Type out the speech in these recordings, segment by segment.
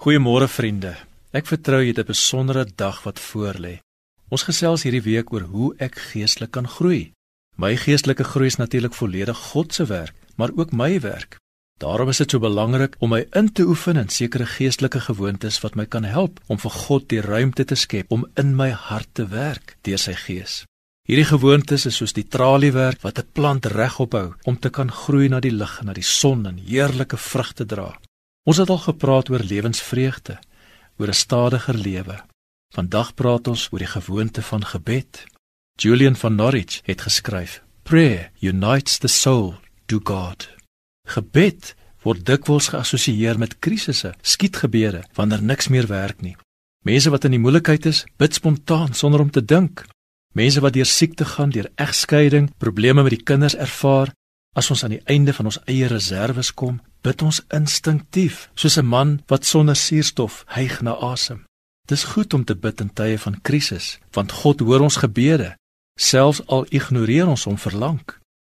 Goeiemôre vriende. Ek vertrou jy het 'n besondere dag wat voorlê. Ons gesels hierdie week oor hoe ek geestelik kan groei. My geestelike groei is natuurlik volledig God se werk, maar ook my werk. Daarom is dit so belangrik om my in te oefen in sekere geestelike gewoontes wat my kan help om vir God die ruimte te skep om in my hart te werk deur sy gees. Hierdie gewoontes is soos die traliewerk wat 'n plant regop hou om te kan groei na die lig en na die son en heerlike vrugte dra. Ons het al gepraat oor lewensvreugde, oor 'n stadiger lewe. Vandag praat ons oor die gewoonte van gebed. Julian van Norwich het geskryf: Prayer unites the soul to God. Gebed word dikwels geassosieer met krisisse, skietgebede wanneer niks meer werk nie. Mense wat in die moeilikheid is, bid spontaan sonder om te dink. Mense wat deur siekte gaan, deur egskeiding, probleme met die kinders ervaar, as ons aan die einde van ons eie reserves kom, bid ons instinktief, soos 'n man wat sonder suurstof hyg na asem. Dis goed om te bid in tye van krisis, want God hoor ons gebede, selfs al ignoreer ons hom verlang.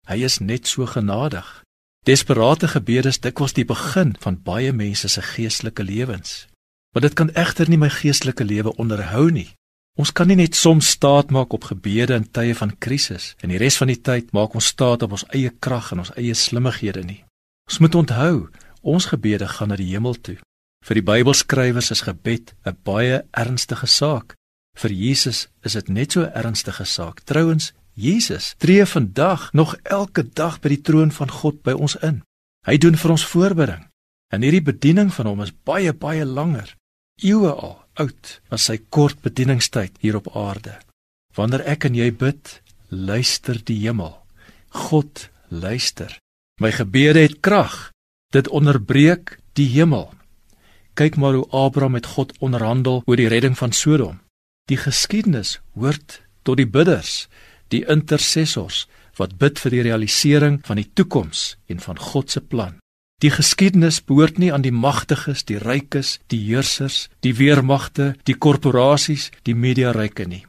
Hy is net so genadig. Desperate gebede is dikwels die begin van baie mense se geestelike lewens. Maar dit kan egter nie my geestelike lewe onderhou nie. Ons kan nie net soms staat maak op gebede in tye van krisis en die res van die tyd maak ons staat op ons eie krag en ons eie slimmighede nie. Ons moet onthou, ons gebede gaan na die hemel toe. Vir die Bybelskrywers is gebed 'n baie ernstige saak. Vir Jesus is dit net so 'n ernstige saak. Trouwens, Jesus tree vandag nog elke dag by die troon van God by ons in. Hy doen vir ons voorbereiding. En hierdie bediening van hom is baie baie langer, eeue al oud as sy kort bedieningstyd hier op aarde. Wanneer ek en jy bid, luister die hemel. God luister. My gebede het krag. Dit onderbreek die hemel. Kyk maar hoe Abraham met God onderhandel oor die redding van Sodom. Die geskiedenis hoort tot die bidders, die intercessors wat bid vir die realisering van die toekoms en van God se plan. Die geskiedenis behoort nie aan die magtiges, die rykes, die heersers, die weermagte, die korporasies, die mediaryke nie.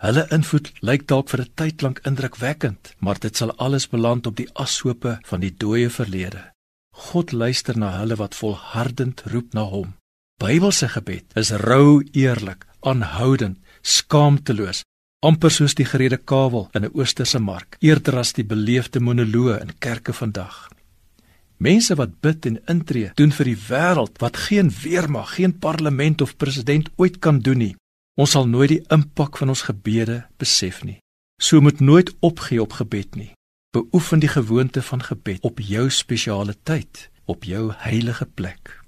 Hulle invloed lyk dalk vir 'n tyd lank indrukwekkend, maar dit sal alles beland op die ashope van die dooie verlede. God luister na hulle wat volhardend roep na hom. Bybelse gebed is rou eerlik, aanhoudend, skaamteloos, amper soos die gerede kawel in 'n oosterse mark, eerder as die beleefde monoloë in kerke vandag. Mense wat bid en intree, doen vir die wêreld wat geen weermag, geen parlement of president ooit kan doen nie. Ons sal nooit die impak van ons gebede besef nie. So moet nooit opgee op gebed nie. Beoefen die gewoonte van gebed op jou spesiale tyd, op jou heilige plek.